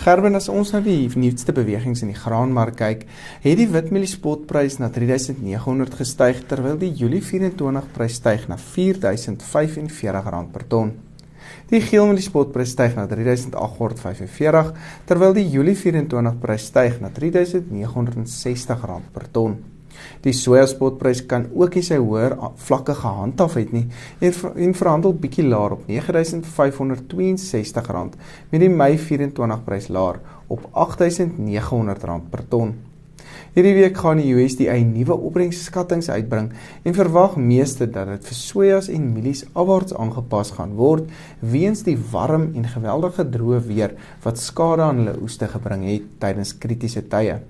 Gerben as ons na die nuutste bewegings in die graanmark kyk, het die witmieliespotprys na 3900 gestyg terwyl die Julie 24 prys styg na 4045 rand per ton. Die geelmieliespotprys styg na 3845 terwyl die Julie 24 prys styg na 3960 rand per ton. Die sojaspotprys kan ook nie sy hoër vlakke gehandhaaf het nie en, en verhandel bietjie laer op R9562 met die Mei 24 prys laer op R8900 per ton. Hierdie week gaan die USDA nuwe opbrengskattings uitbring en verwag meeste dat dit vir sojas en mielies afwaarts aangepas gaan word weens die warm en geweldige droë weer wat skade aan hulle oeste gebring het tydens kritiese tye.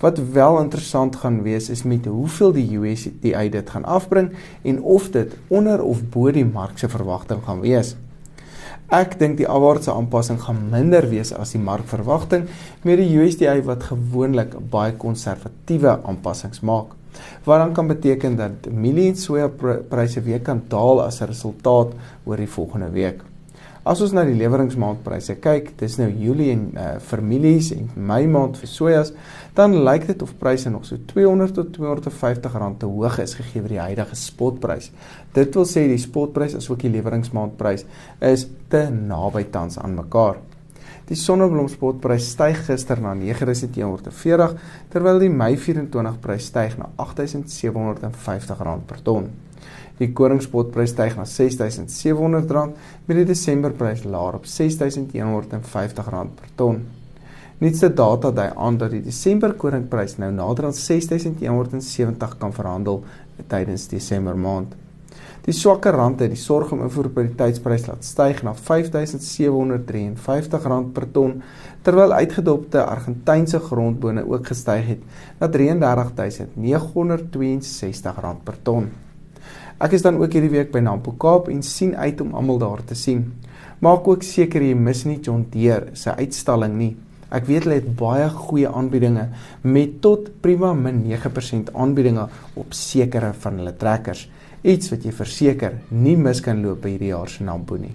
Wat wel interessant gaan wees is met hoeveel die USDA dit gaan afbring en of dit onder of bo die mark se verwagting gaan wees. Ek dink die afwaartse aanpassing gaan minder wees as die markverwagting met die USDA wat gewoonlik baie konservatiewe aanpassings maak. Wat dan kan beteken dat mielie en soja pryse weer kan daal as 'n resultaat oor die volgende week. As ons na die leweringsmaandpryse kyk, dis nou Julie en uh, vir mielies en Mei maand vir sojas, dan lyk dit of pryse nog so 200 tot 250 rand te hoog is gegee vir die huidige spotprys. Dit wil sê die spotprys asook die leweringsmaandprys is te naby tans aan mekaar. Die sonneblomspotprys styg gister na 9140 terwyl die Mei 24 prys styg na 8750 rand per ton. Die koringspotprys styg na R6700 met die Desemberprys laer op R6150 per ton. Nuutste data dui aan dat die Desember koringprys nou nader aan R6170 kan verhandel tydens Desember maand. Die swakker rand het die sorg om invoerperiteitsprys laat styg na R5753 per ton terwyl uitgedopte Argentynse grondbone ook gestyg het na R33962 per ton. Ek is dan ook hierdie week by Nampo Kaap en sien uit om almal daar te sien. Maak ook seker jy mis nie John Deere se uitstalling nie. Ek weet hulle het baie goeie aanbiedinge met tot prima min 9% aanbiedinge op sekere van hulle trekkers. Iets wat jy verseker nie mis kan loop by hierdie jaar se Nampo nie.